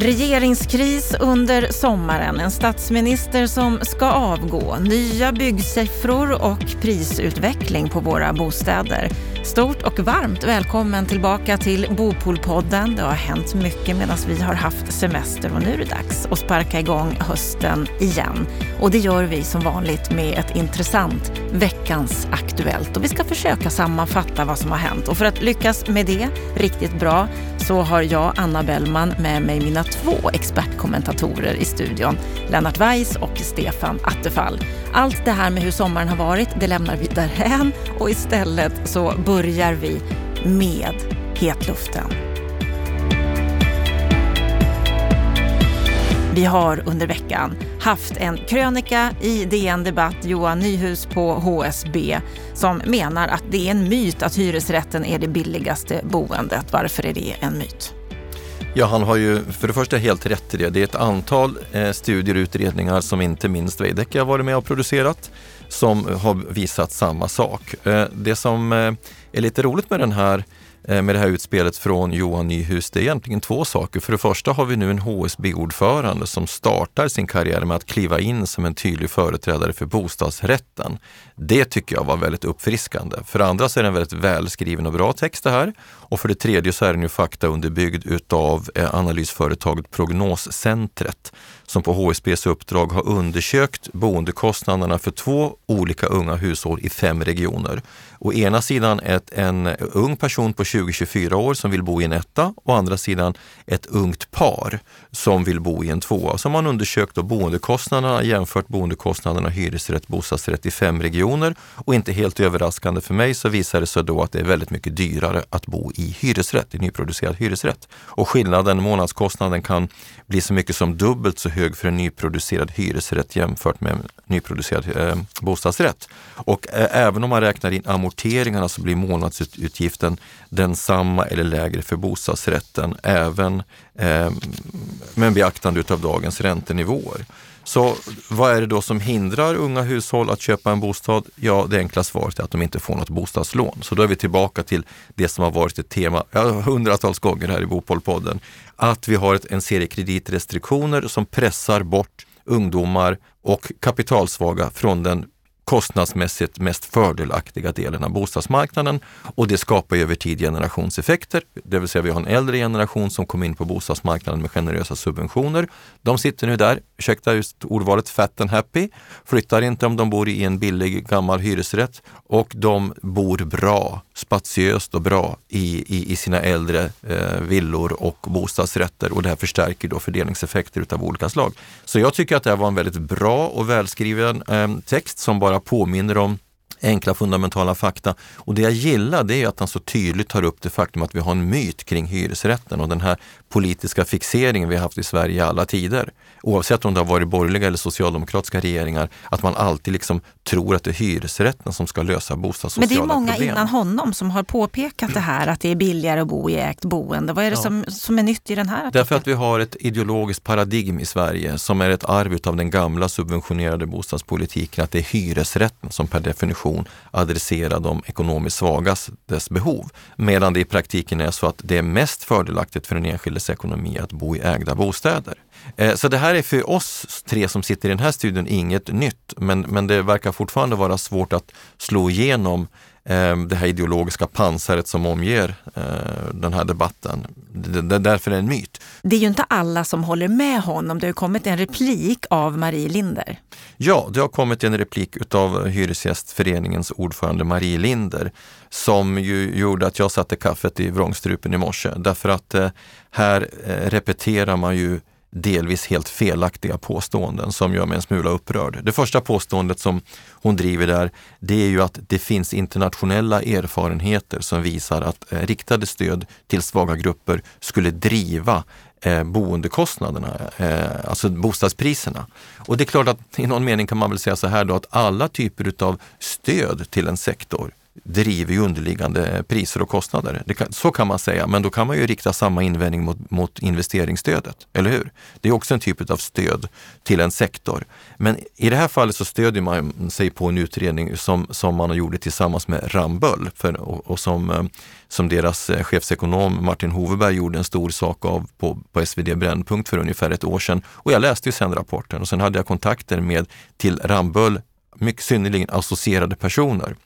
Regeringskris under sommaren, en statsminister som ska avgå, nya byggsiffror och prisutveckling på våra bostäder. Stort och varmt välkommen tillbaka till Bopolpodden. Det har hänt mycket medan vi har haft semester och nu är det dags att sparka igång hösten igen. Och det gör vi som vanligt med ett intressant Veckans Aktuellt. Och vi ska försöka sammanfatta vad som har hänt. Och för att lyckas med det riktigt bra så har jag, Anna Bellman, med mig mina två expertkommentatorer i studion. Lennart Weiss och Stefan Attefall. Allt det här med hur sommaren har varit, det lämnar vi därhän och istället så börjar vi med hetluften. Vi har under veckan haft en krönika i DN Debatt, Johan Nyhus på HSB, som menar att det är en myt att hyresrätten är det billigaste boendet. Varför är det en myt? Ja, han har ju för det första helt rätt i det. Det är ett antal eh, studier och utredningar som inte minst Veidekke har varit med och producerat som har visat samma sak. Eh, det som eh, är lite roligt med den här eh, med det här utspelet från Johan Nyhus, det är egentligen två saker. För det första har vi nu en HSB-ordförande som startar sin karriär med att kliva in som en tydlig företrädare för bostadsrätten. Det tycker jag var väldigt uppfriskande. För det andra så är det en väldigt välskriven och bra text det här. Och för det tredje så är den ju faktaunderbyggd utav analysföretaget Prognoscentret som på HSBs uppdrag har undersökt boendekostnaderna för två olika unga hushåll i fem regioner. Å ena sidan ett, en ung person på 20-24 år som vill bo i en etta och å andra sidan ett ungt par som vill bo i en tvåa. Så man undersökt då boendekostnaderna, jämfört boendekostnaderna hyresrätt, bostadsrätt i fem regioner och inte helt överraskande för mig så visar det sig då att det är väldigt mycket dyrare att bo i hyresrätt, i nyproducerad hyresrätt. Och skillnaden, månadskostnaden kan bli så mycket som dubbelt så hög för en nyproducerad hyresrätt jämfört med en nyproducerad eh, bostadsrätt. Och eh, även om man räknar in amorteringarna så blir månadsutgiften densamma eller lägre för bostadsrätten, även eh, med beaktande av dagens räntenivåer. Så vad är det då som hindrar unga hushåll att köpa en bostad? Ja, det enkla svaret är att de inte får något bostadslån. Så då är vi tillbaka till det som har varit ett tema ja, hundratals gånger här i Bopolpodden. Att vi har ett, en serie kreditrestriktioner som pressar bort ungdomar och kapitalsvaga från den kostnadsmässigt mest fördelaktiga delen av bostadsmarknaden och det skapar över tid generationseffekter. Det vill säga vi har en äldre generation som kom in på bostadsmarknaden med generösa subventioner. De sitter nu där, ursäkta just ordvalet, fat and happy, flyttar inte om de bor i en billig gammal hyresrätt och de bor bra, spatiöst och bra i, i, i sina äldre eh, villor och bostadsrätter och det här förstärker då fördelningseffekter utav olika slag. Så jag tycker att det här var en väldigt bra och välskriven eh, text som bara påminner om enkla fundamentala fakta. Och det jag gillar det är att han så tydligt tar upp det faktum att vi har en myt kring hyresrätten och den här politiska fixeringen vi har haft i Sverige i alla tider. Oavsett om det har varit borgerliga eller socialdemokratiska regeringar, att man alltid liksom tror att det är hyresrätten som ska lösa bostadssociala problem. Men det är många problem. innan honom som har påpekat det här att det är billigare att bo i ägt boende. Vad är det ja. som, som är nytt i den här artikeln? Därför att vi har ett ideologiskt paradigm i Sverige som är ett arv av den gamla subventionerade bostadspolitiken, att det är hyresrätten som per definition adresserar de ekonomiskt svagastes behov. Medan det i praktiken är så att det är mest fördelaktigt för den enskildes ekonomi att bo i ägda bostäder. Eh, så det här är för oss tre som sitter i den här studion inget nytt, men, men det verkar fortfarande vara svårt att slå igenom eh, det här ideologiska pansaret som omger eh, den här debatten. Det, det, därför är det en myt. Det är ju inte alla som håller med honom. Det har kommit en replik av Marie Linder. Ja, det har kommit en replik av Hyresgästföreningens ordförande Marie Linder som ju gjorde att jag satte kaffet i vrångstrupen i morse. Därför att här repeterar man ju delvis helt felaktiga påståenden som gör mig en smula upprörd. Det första påståendet som hon driver där, det är ju att det finns internationella erfarenheter som visar att eh, riktade stöd till svaga grupper skulle driva eh, boendekostnaderna, eh, alltså bostadspriserna. Och det är klart att i någon mening kan man väl säga så här då att alla typer utav stöd till en sektor driver ju underliggande priser och kostnader. Kan, så kan man säga, men då kan man ju rikta samma invändning mot, mot investeringsstödet, eller hur? Det är också en typ av stöd till en sektor. Men i det här fallet så stödjer man sig på en utredning som, som man gjorde tillsammans med Ramboll för, och, och som, eh, som deras eh, chefsekonom Martin Hoveberg gjorde en stor sak av på, på SvD Brännpunkt för ungefär ett år sedan. Och jag läste ju sen rapporten och sen hade jag kontakter med till Ramboll mycket synnerligen associerade personer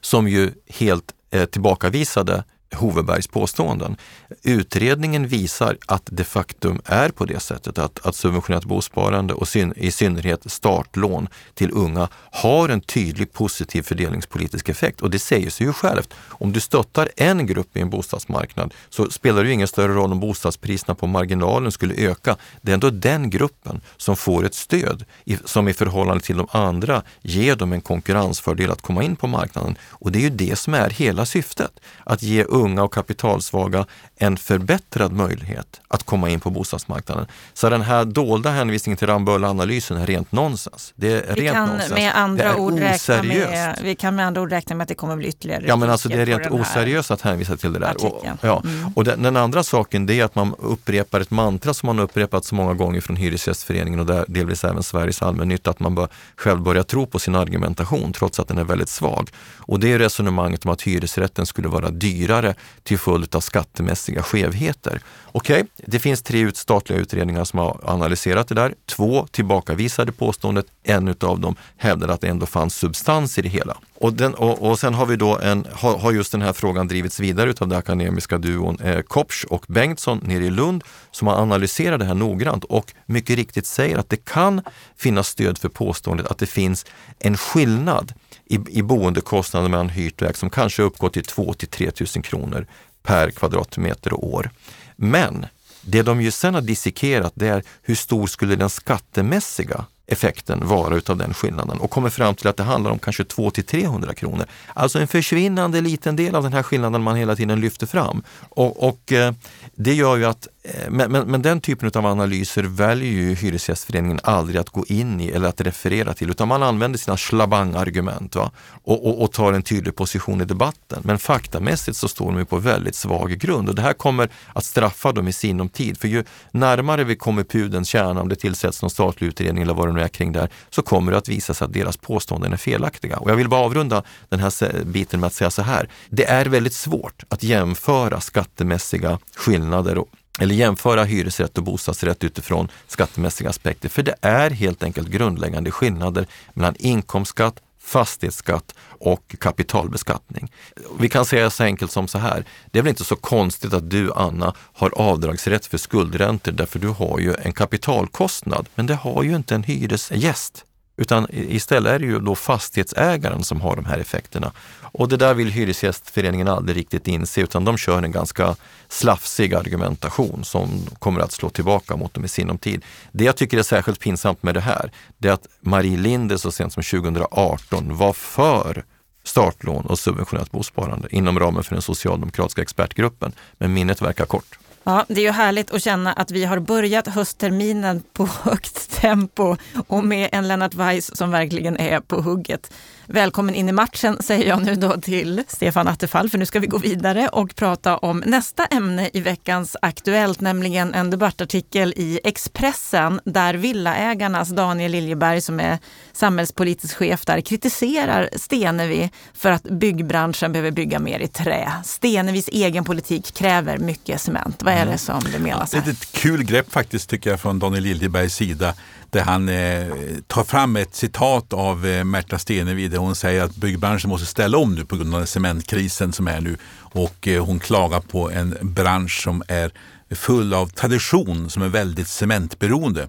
som ju helt eh, tillbakavisade Hovebergs påståenden. Utredningen visar att det faktum är på det sättet att, att subventionerat bosparande och syn, i synnerhet startlån till unga har en tydlig positiv fördelningspolitisk effekt. Och det säger sig ju självt. Om du stöttar en grupp i en bostadsmarknad så spelar det ju ingen större roll om bostadspriserna på marginalen skulle öka. Det är ändå den gruppen som får ett stöd i, som i förhållande till de andra ger dem en konkurrensfördel att komma in på marknaden. Och det är ju det som är hela syftet. Att ge unga och kapitalsvaga en förbättrad möjlighet att komma in på bostadsmarknaden. Så den här dolda hänvisningen till Ramboll-analysen är rent nonsens. Det är vi rent kan nonsens. Med andra det är ord oseriöst. Med, vi kan med andra ord räkna med att det kommer bli ytterligare Ja men alltså det är rent oseriöst att hänvisa till det där. Och, ja. Mm. och den, den, andra saken det är att man upprepar ett mantra som man upprepat så många gånger från Hyresgästföreningen och där, delvis även Sveriges allmännytta, att man bör, själv börjar tro på sin argumentation trots att den är väldigt svag. Och det är resonemanget om att hyresrätten skulle vara dyrare till följd av skattemässiga skevheter. Okej, okay, det finns tre statliga utredningar som har analyserat det där. Två tillbakavisade påståendet, en av dem hävdade att det ändå fanns substans i det hela. Och, den, och, och sen har vi då en, har, har, just den här frågan drivits vidare utav den akademiska duon eh, Kopsch och Bengtsson nere i Lund som har analyserat det här noggrant och mycket riktigt säger att det kan finnas stöd för påståendet att det finns en skillnad i, i boendekostnader mellan hyrt och ägt som kanske uppgår till 2 till 3 000 kronor per kvadratmeter och år. Men det de ju sen har dissekerat det är hur stor skulle den skattemässiga effekten vara utav den skillnaden och kommer fram till att det handlar om kanske 2 till 300 kronor. Alltså en försvinnande liten del av den här skillnaden man hela tiden lyfter fram. Och, och eh, det gör ju att Eh, men, men, men, den typen av analyser väljer ju Hyresgästföreningen aldrig att gå in i eller att referera till utan man använder sina slabangargument va? Och, och, och, tar en tydlig position i debatten. Men faktamässigt så står de ju på väldigt svag grund och det här kommer att straffa dem i sinom tid. För ju närmare vi kommer pudens kärna, om det tillsätts någon statlig utredning eller vad det nu är kring där, så kommer det att visa sig att deras påståenden är felaktiga. Och jag vill bara avrunda den här biten med att säga så här. Det är väldigt svårt att jämföra skattemässiga skillnader och eller jämföra hyresrätt och bostadsrätt utifrån skattemässiga aspekter. För det är helt enkelt grundläggande skillnader mellan inkomstskatt, fastighetsskatt och kapitalbeskattning. Vi kan säga så enkelt som så här. Det är väl inte så konstigt att du, Anna, har avdragsrätt för skuldräntor därför du har ju en kapitalkostnad, men det har ju inte en hyresgäst. Utan istället är det ju då fastighetsägaren som har de här effekterna. Och det där vill Hyresgästföreningen aldrig riktigt inse utan de kör en ganska slafsig argumentation som kommer att slå tillbaka mot dem i sinom tid. Det jag tycker är särskilt pinsamt med det här, det är att Marie Linde så sent som 2018 var för startlån och subventionerat bosparande inom ramen för den socialdemokratiska expertgruppen. Men minnet verkar kort. Ja, det är ju härligt att känna att vi har börjat höstterminen på högt tempo och med en Lennart Weiss som verkligen är på hugget. Välkommen in i matchen säger jag nu då till Stefan Attefall, för nu ska vi gå vidare och prata om nästa ämne i veckans Aktuellt, nämligen en debattartikel i Expressen där Villaägarnas Daniel Liljeberg, som är samhällspolitisk chef där, kritiserar Stenevi för att byggbranschen behöver bygga mer i trä. Stenevis egen politik kräver mycket cement. Vad är det mm. som det menas här? Det är ett kul grepp faktiskt tycker jag från Daniel Liljebergs sida där eh, han eh, tar fram ett citat av eh, Märta Stenevi där hon säger att byggbranschen måste ställa om nu på grund av cementkrisen som är nu. Och eh, hon klagar på en bransch som är full av tradition som är väldigt cementberoende.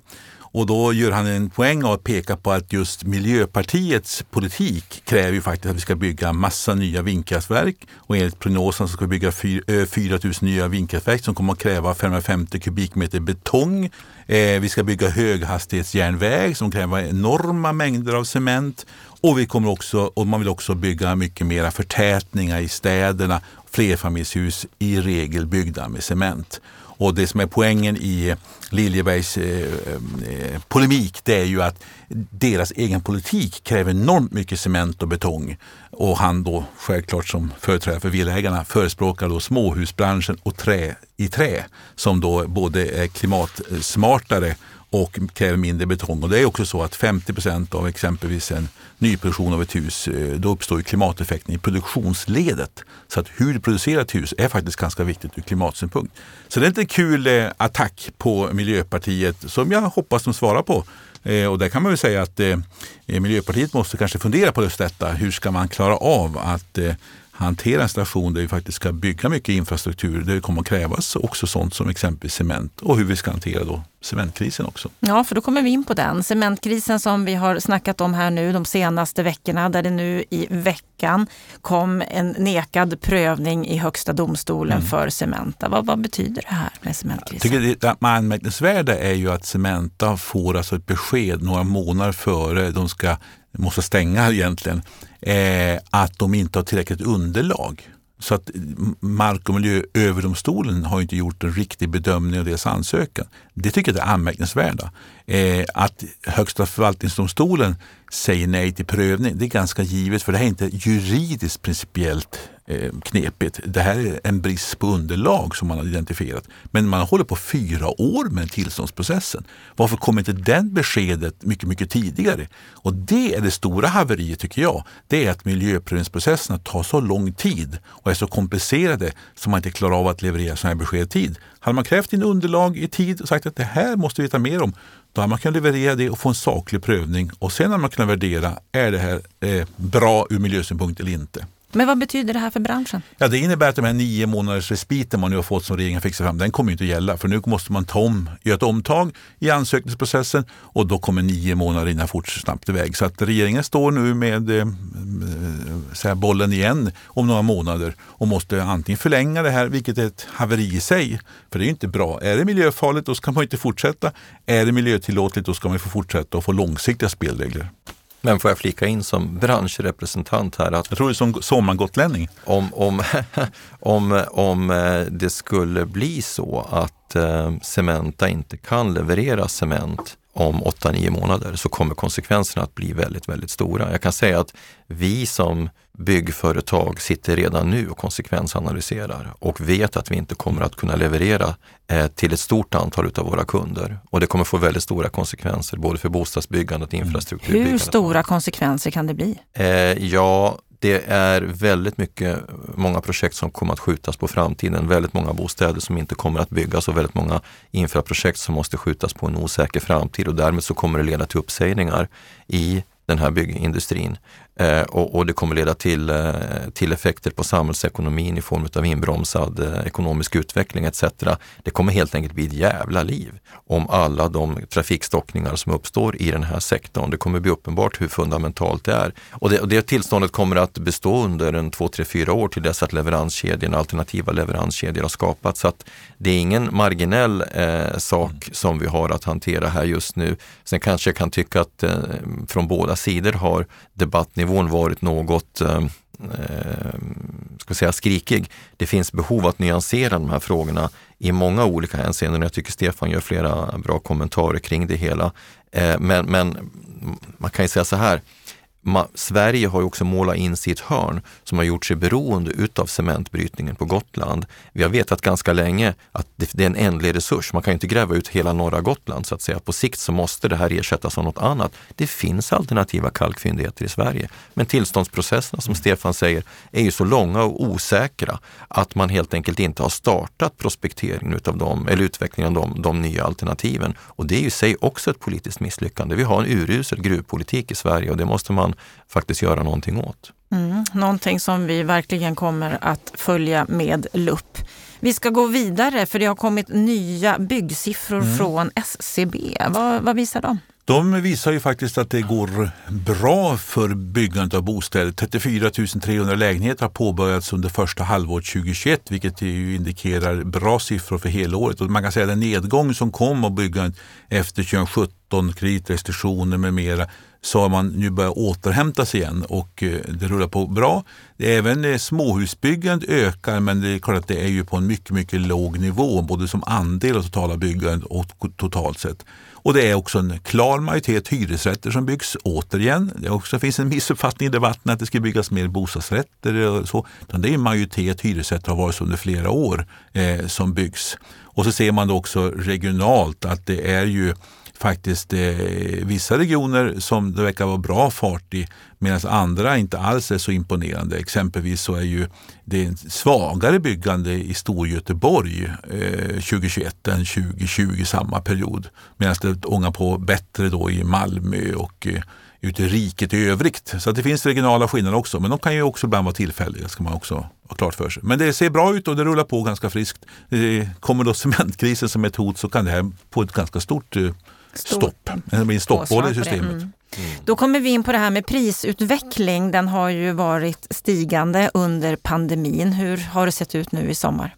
Och då gör han en poäng av att peka på att just Miljöpartiets politik kräver ju faktiskt att vi ska bygga massa nya vindkraftverk. Och enligt prognosen så ska vi bygga 4 000 nya vindkraftverk som kommer att kräva 550 kubikmeter betong. Eh, vi ska bygga höghastighetsjärnväg som kräver enorma mängder av cement. Och, vi kommer också, och man vill också bygga mycket mera förtätningar i städerna flerfamiljshus i regel byggda med cement. Och det som är poängen i Liljebergs eh, eh, polemik det är ju att deras egen politik kräver enormt mycket cement och betong. Och han då självklart som företrädare för villaägarna förespråkar då småhusbranschen och trä i trä som då både är klimatsmartare och kräver mindre betong. Och det är också så att 50 procent av exempelvis en nyproduktion av ett hus, eh, då uppstår klimateffekten i produktionsledet. Så att hur du producerar ett hus är faktiskt ganska viktigt ur klimatsynpunkt. Så det är en kul eh, attack på Miljöpartiet som jag hoppas de svarar på. Eh, och där kan man väl säga att Miljöpartiet måste kanske fundera på just detta. Hur ska man klara av att hantera en station där vi faktiskt ska bygga mycket infrastruktur där det kommer att krävas också sånt som exempelvis cement och hur vi ska hantera då cementkrisen också. Ja, för då kommer vi in på den. Cementkrisen som vi har snackat om här nu de senaste veckorna där det nu i veckan kom en nekad prövning i Högsta domstolen mm. för Cementa. Vad, vad, betyder det här med cementkrisen? Jag tycker det anmärkningsvärda är ju att Cementa får alltså ett besked några månader före de ska måste stänga egentligen, eh, att de inte har tillräckligt underlag. Så att Mark och miljööverdomstolen har inte gjort en riktig bedömning av deras ansökan. Det tycker jag är anmärkningsvärda. Eh, att Högsta förvaltningsdomstolen säger nej till prövning, det är ganska givet för det här är inte juridiskt principiellt eh, knepigt. Det här är en brist på underlag som man har identifierat. Men man håller på fyra år med tillståndsprocessen. Varför kom inte den beskedet mycket, mycket tidigare? Och det är det stora haveriet tycker jag. Det är att miljöprövningsprocesserna tar så lång tid och är så komplicerade som man inte klarar av att leverera sådana här besked i tid. Hade man krävt in underlag i tid och sagt att det här måste vi veta mer om, då har man kunnat leverera det och få en saklig prövning och sen har man kunnat värdera, är det här eh, bra ur miljösynpunkt eller inte? Men vad betyder det här för branschen? Ja, det innebär att de här nio månaders respiten man nu har fått som regeringen fixar fram, den kommer inte att gälla. För nu måste man ta om, göra ett omtag i ansökningsprocessen och då kommer nio månader innan fort snabbt iväg. Så att regeringen står nu med eh, eh bollen igen om några månader och måste antingen förlänga det här, vilket är ett haveri i sig. För det är ju inte bra. Är det miljöfarligt, då ska man inte fortsätta. Är det miljötillåtligt, då ska man få fortsätta och få långsiktiga spelregler. Men får jag flika in som branschrepresentant här att... Jag tror är som sommargotlänning. Om, om, om, om eh, det skulle bli så att eh, Cementa inte kan leverera cement om 8-9 månader så kommer konsekvenserna att bli väldigt, väldigt stora. Jag kan säga att vi som byggföretag sitter redan nu och konsekvensanalyserar och vet att vi inte kommer att kunna leverera eh, till ett stort antal av våra kunder. Och det kommer få väldigt stora konsekvenser både för bostadsbyggandet och infrastrukturbyggandet. Hur stora konsekvenser kan det bli? Eh, ja, det är väldigt mycket, många projekt som kommer att skjutas på framtiden, väldigt många bostäder som inte kommer att byggas och väldigt många infraprojekt som måste skjutas på en osäker framtid och därmed så kommer det leda till uppsägningar i den här byggindustrin. Eh, och, och, det kommer leda till, eh, till effekter på samhällsekonomin i form av inbromsad eh, ekonomisk utveckling etc. Det kommer helt enkelt bli ett jävla liv om alla de trafikstockningar som uppstår i den här sektorn. Det kommer bli uppenbart hur fundamentalt det är. Och det, och det tillståndet kommer att bestå under en två, tre, fyra år till dess att leveranskedjan, alternativa leveranskedjor har skapats. Så att det är ingen marginell eh, sak som vi har att hantera här just nu. Sen kanske jag kan tycka att eh, från båda sidor har debatten nivån varit något eh, eh ska säga, skrikig. Det finns behov att nyansera de här frågorna i många olika hänseenden. Jag tycker Stefan gör flera bra kommentarer kring det hela. Eh, men, men man kan ju säga så här, Sverige har ju också målat in sitt hörn som har gjort sig beroende utav cementbrytningen på Gotland. Vi har vetat ganska länge att det, är en ändlig resurs. Man kan inte gräva ut hela norra Gotland så att säga. På sikt så måste det här ersättas av något annat. Det finns alternativa kalkfyndigheter i Sverige. Men tillståndsprocesserna som Stefan säger är ju så långa och osäkra att man helt enkelt inte har startat prospekteringen utav dem eller utvecklingen av de, de nya alternativen. Och det är ju i sig också ett politiskt misslyckande. Vi har en urusel gruvpolitik i Sverige och det måste man faktiskt göra någonting åt. Mm, någonting som vi verkligen kommer att följa med lupp. Vi ska gå vidare för det har kommit nya byggsiffror mm. från SCB. Vad, vad visar de? De visar ju faktiskt att det går bra för byggandet av bostäder. 34 300 lägenheter har påbörjats under första halvåret 2021 vilket indikerar bra siffror för hela året. Och man kan säga att den nedgång som kom av byggandet efter 2017, kreditrestriktioner med mera så har man nu börjat återhämta sig igen och eh, det rullar på bra. Även eh, småhusbyggandet ökar men det är klart att det är ju på en mycket, mycket låg nivå både som andel av totala byggandet och totalt sett. Och det är också en klar majoritet hyresrätter som byggs återigen. Det också finns en missuppfattning i debatten att det ska byggas mer bostadsrätter. Och så. Det är en majoritet hyresrätter har varit så under flera år eh, som byggs. Och så ser man också regionalt att det är ju faktiskt eh, vissa regioner som det verkar vara bra fart i medan andra inte alls är så imponerande. Exempelvis så är ju det svagare byggande i Storgöteborg eh, 2021 än 2020 samma period. Medan det ångar på bättre då i Malmö och eh, ute i riket i övrigt. Så det finns regionala skillnader också, men de kan ju också ibland vara tillfälliga. ska man också ha klart för sig. Men det ser bra ut och det rullar på ganska friskt. Eh, kommer då cementkrisen som ett hot så kan det här få ett ganska stort eh, stopp. Det blir en stoppboll i systemet. Mm. Mm. Då kommer vi in på det här med prisutveckling. Den har ju varit stigande under pandemin. Hur har det sett ut nu i sommar?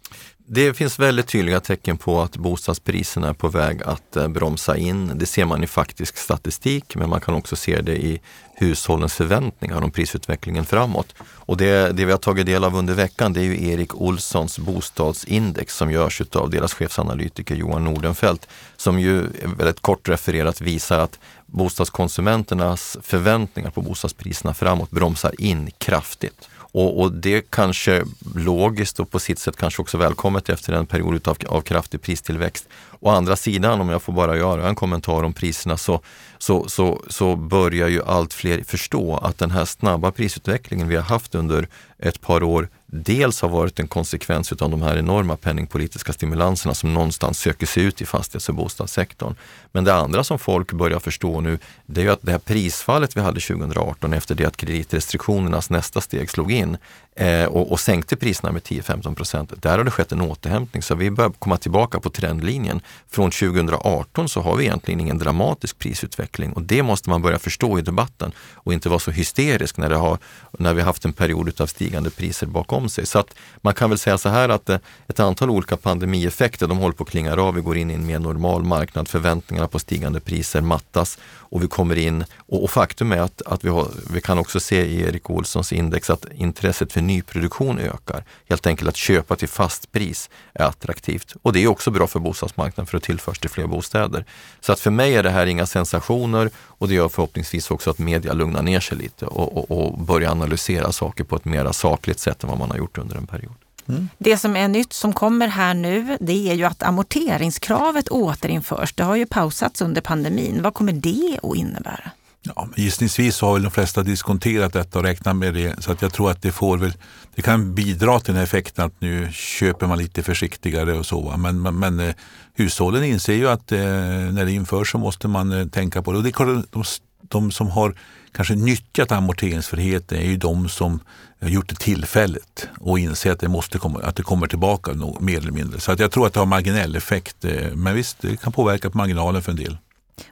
Det finns väldigt tydliga tecken på att bostadspriserna är på väg att eh, bromsa in. Det ser man i faktisk statistik, men man kan också se det i hushållens förväntningar om prisutvecklingen framåt. Och det, det vi har tagit del av under veckan det är ju Erik Olssons bostadsindex som görs av deras chefsanalytiker Johan Nordenfelt som ju väldigt kort refererat visar att bostadskonsumenternas förväntningar på bostadspriserna framåt bromsar in kraftigt. Och, och, det kanske logiskt och på sitt sätt kanske också välkommet efter en period av, av kraftig pristillväxt. Å andra sidan, om jag får bara göra en kommentar om priserna, så, så, så, så börjar ju allt fler förstå att den här snabba prisutvecklingen vi har haft under ett par år dels har varit en konsekvens av de här enorma penningpolitiska stimulanserna som någonstans söker sig ut i fastighets och bostadssektorn. Men det andra som folk börjar förstå nu, det är ju att det här prisfallet vi hade 2018 efter det att kreditrestriktionernas nästa steg slog in eh, och, och sänkte priserna med 10-15 procent. Där har det skett en återhämtning så vi börjar komma tillbaka på trendlinjen. Från 2018 så har vi egentligen ingen dramatisk prisutveckling och det måste man börja förstå i debatten och inte vara så hysterisk när, det har, när vi haft en period av stigande priser bakom sig. Så att man kan väl säga så här att eh, ett antal olika pandemieffekter, de håller på att klinga av. Vi går in i en mer normal marknad. Förväntningarna på stigande priser mattas och vi kommer in och, och faktum är att, att vi, har, vi kan också se i Erik Olssons index att intresset för nyproduktion ökar. Helt enkelt att köpa till fast pris är attraktivt och det är också bra för bostadsmarknaden för att tillförs till fler bostäder. Så att för mig är det här inga sensationer och det gör förhoppningsvis också att media lugnar ner sig lite och, och, och börjar analysera saker på ett mer sakligt sätt än vad man har gjort under en period. Mm. Det som är nytt som kommer här nu, det är ju att amorteringskravet återinförs. Det har ju pausats under pandemin. Vad kommer det att innebära? Ja, gissningsvis har väl de flesta diskonterat detta och räknat med det. Så att jag tror att det får väl, det kan bidra till den effekten att nu köper man lite försiktigare och så. Men, men, men eh, hushållen inser ju att eh, när det införs så måste man eh, tänka på det. Och det är de, de som har kanske nyttjat amorteringsfriheten är ju de som har gjort det tillfälligt och inser att det, måste komma, att det kommer tillbaka mer eller mindre. Så att jag tror att det har marginell effekt. Eh, men visst, det kan påverka på marginalen för en del.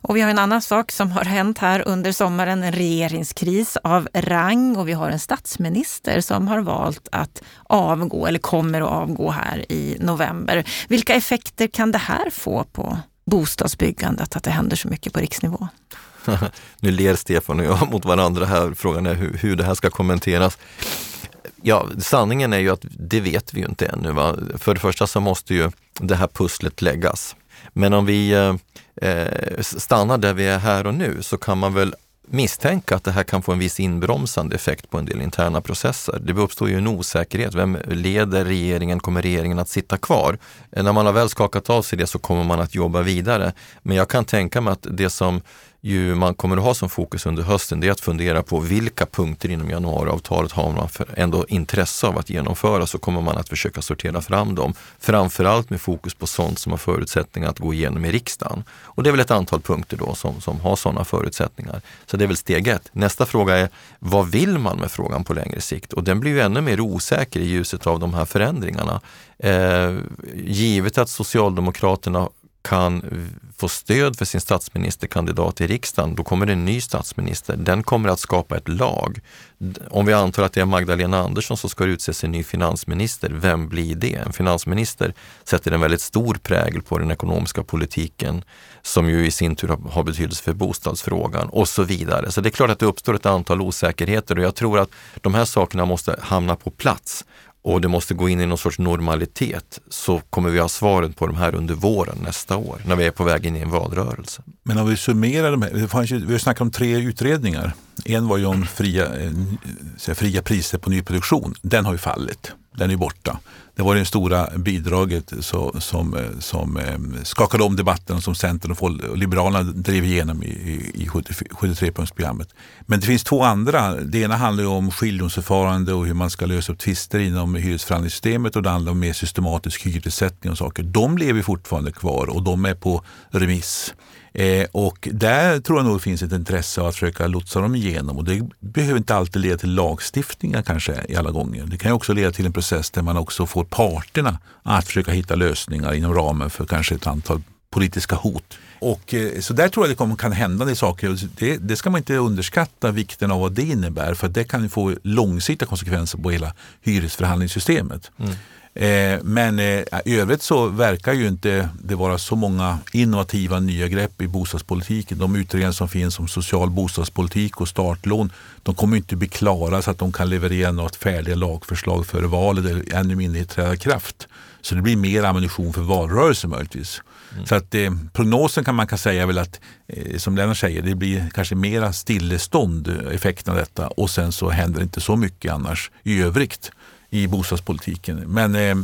Och vi har en annan sak som har hänt här under sommaren, en regeringskris av rang och vi har en statsminister som har valt att avgå eller kommer att avgå här i november. Vilka effekter kan det här få på bostadsbyggandet, att det händer så mycket på riksnivå? nu ler Stefan och jag mot varandra här. Frågan är hur, hur det här ska kommenteras. Ja, sanningen är ju att det vet vi ju inte ännu. Va? För det första så måste ju det här pusslet läggas. Men om vi eh, eh stannar där vi är här och nu så kan man väl misstänka att det här kan få en viss inbromsande effekt på en del interna processer. Det uppstår ju en osäkerhet. Vem leder regeringen? Kommer regeringen att sitta kvar? Eh, när man har väl skakat av sig det så kommer man att jobba vidare. Men jag kan tänka mig att det som ju man kommer att ha som fokus under hösten det är att fundera på vilka punkter inom januariavtalet har man för ändå intresse av att genomföra så kommer man att försöka sortera fram dem. Framförallt med fokus på sånt som har förutsättningar att gå igenom i riksdagen. Och det är väl ett antal punkter då som, som har sådana förutsättningar. Så det är väl steg ett. Nästa fråga är vad vill man med frågan på längre sikt? Och den blir ju ännu mer osäker i ljuset av de här förändringarna. Eh, givet att Socialdemokraterna kan få stöd för sin statsministerkandidat i riksdagen, då kommer det en ny statsminister. Den kommer att skapa ett lag. Om vi antar att det är Magdalena Andersson som ska utses en ny finansminister, vem blir det? En finansminister sätter en väldigt stor prägel på den ekonomiska politiken som ju i sin tur har betydelse för bostadsfrågan och så vidare. Så det är klart att det uppstår ett antal osäkerheter och jag tror att de här sakerna måste hamna på plats och det måste gå in i någon sorts normalitet så kommer vi ha svaren på de här under våren nästa år när vi är på väg in i en valrörelse. Men om vi summerar de här, vi har snackat om tre utredningar. En var ju om fria, eh, fria priser på nyproduktion. Den har ju fallit. Den är borta. Det var det stora bidraget så, som, eh, som eh, skakade om debatten som Centern och Liberalerna drev igenom i, i 73-punktsprogrammet. Men det finns två andra. Det ena handlar om skiljedomsförfarande och hur man ska lösa upp tvister inom hyresförhandlingssystemet och det andra om mer systematisk hyressättning och saker. De lever fortfarande kvar och de är på remiss. Eh, och där tror jag nog det finns ett intresse av att försöka lotsa dem igenom och det behöver inte alltid leda till lagstiftningar kanske i alla gånger. Det kan också leda till en process där man också får parterna att försöka hitta lösningar inom ramen för kanske ett antal politiska hot. Och, eh, så där tror jag det kommer, kan hända det saker. Det, det, ska man inte underskatta vikten av vad det innebär för det kan få långsiktiga konsekvenser på hela hyresförhandlingssystemet. Mm. Eh, men eh, i övrigt så verkar ju inte det vara så många innovativa nya grepp i bostadspolitiken. De utredningar som finns om social bostadspolitik och startlån, de kommer inte bli klara så att de kan leverera något färdiga lagförslag före valet eller ännu mindre träda kraft. Så det blir mer ammunition för valrörelsen möjligtvis. Mm. Så att eh, prognosen kan man kan säga väl att, eh, som Lennart säger, det blir kanske mera stillestånd effekten av detta och sen så händer inte så mycket annars i övrigt i bostadspolitiken. Men eh,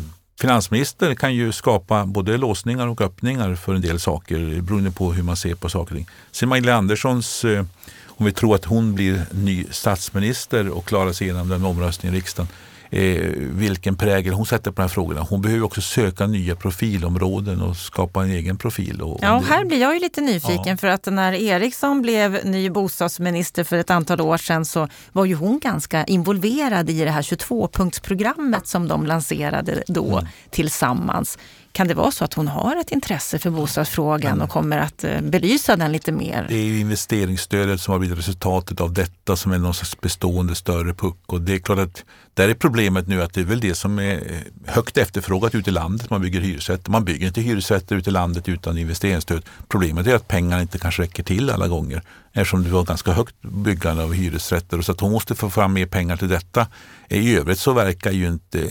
finansminister kan ju skapa både låsningar och öppningar för en del saker beroende på hur man ser på saker och ting. Sen Magdalena Anderssons, eh, om vi tror att hon blir ny statsminister och klarar sig igenom den omröstningen i riksdagen, eh, vilken prägel hon sätter på de här frågorna. Hon behöver också söka nya profilområden och skapa en egen profil. Och, ja, och här blir jag ju lite nyfiken ja. för att när Eriksson blev ny bostadsminister för ett antal år sedan så var ju hon ganska involverad i det här 22-punktsprogrammet som de lanserade då mm. tillsammans. Kan det vara så att hon har ett intresse för bostadsfrågan och kommer att eh, belysa den lite mer? Det är ju investeringsstödet som har blivit resultatet av detta som är någon slags bestående större puck. Och det är klart att där är problemet nu att det är väl det som är högt efterfrågat ute i landet. Man bygger hyresrätter. Man bygger inte hyresrätter ute i landet utan investeringsstöd. Problemet är att pengarna inte kanske räcker till alla gånger eftersom det var ganska högt byggande av hyresrätter. Och så att hon måste få fram mer pengar till detta. I övrigt så verkar ju inte,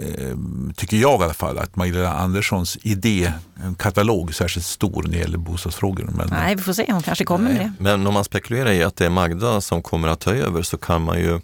tycker jag i alla fall, att Magdalena Anderssons idékatalog är särskilt stor när det gäller bostadsfrågor. Men, nej, vi får se. Hon kanske kommer nej. med det. Men om man spekulerar i att det är Magda som kommer att ta över så kan man ju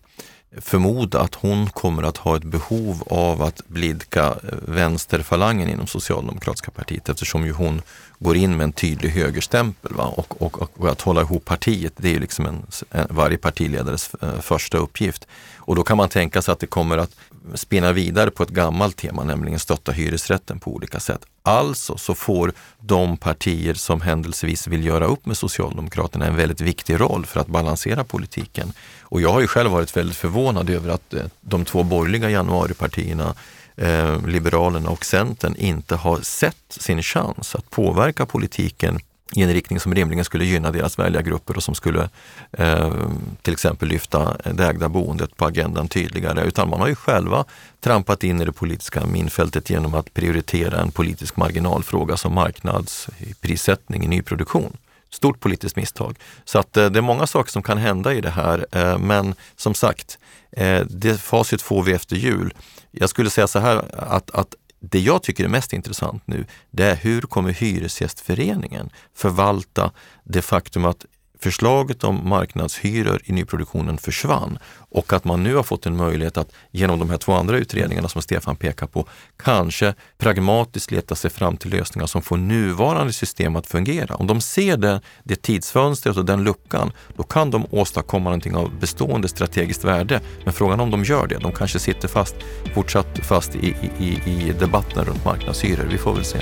förmoda att hon kommer att ha ett behov av att blidka vänsterfalangen inom socialdemokratiska partiet eftersom ju hon går in med en tydlig högerstämpel. Va? Och, och, och, att hålla ihop partiet, det är ju liksom en, en, varje partiledares eh, första uppgift. Och då kan man tänka sig att det kommer att spinna vidare på ett gammalt tema, nämligen stötta hyresrätten på olika sätt. Alltså så får de partier som händelsevis vill göra upp med Socialdemokraterna en väldigt viktig roll för att balansera politiken. Och jag har ju själv varit väldigt förvånad över att eh, de två borgerliga januaripartierna eh, Liberalerna och Centern inte har sett sin chans att påverka politiken i en riktning som rimligen skulle gynna deras väljargrupper och som skulle eh, till exempel lyfta det ägda boendet på agendan tydligare. Utan man har ju själva trampat in i det politiska minfältet genom att prioritera en politisk marginalfråga som marknadsprissättning i nyproduktion. Stort politiskt misstag. Så att eh, det är många saker som kan hända i det här. Eh, men som sagt, eh, det facit får vi efter jul. Jag skulle säga så här att, att det jag tycker är mest intressant nu, det är hur kommer Hyresgästföreningen förvalta det faktum att förslaget om marknadshyror i nyproduktionen försvann och att man nu har fått en möjlighet att genom de här två andra utredningarna som Stefan pekar på, kanske pragmatiskt leta sig fram till lösningar som får nuvarande system att fungera. Om de ser det, det tidsfönstret och den luckan, då kan de åstadkomma någonting av bestående strategiskt värde. Men frågan om de gör det, de kanske sitter fast, fortsatt fast i, i, i debatten runt marknadshyror. Vi får väl se.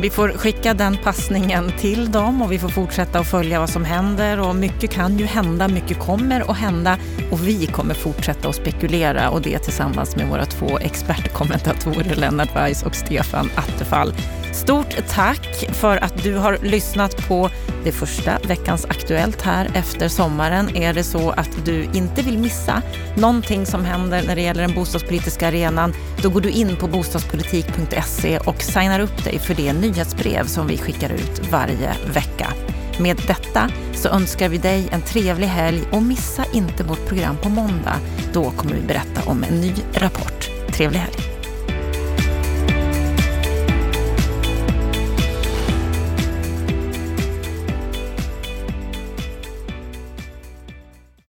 Vi får skicka den passningen till dem och vi får fortsätta att följa vad som händer. Och mycket kan ju hända, mycket kommer att hända. Och vi kommer fortsätta att spekulera. Och det tillsammans med våra två expertkommentatorer Lennart Weiss och Stefan Attefall. Stort tack för att du har lyssnat på det första Veckans Aktuellt här efter sommaren. Är det så att du inte vill missa någonting som händer när det gäller den bostadspolitiska arenan, då går du in på bostadspolitik.se och signar upp dig för det nyhetsbrev som vi skickar ut varje vecka. Med detta så önskar vi dig en trevlig helg och missa inte vårt program på måndag. Då kommer vi berätta om en ny rapport. Trevlig helg!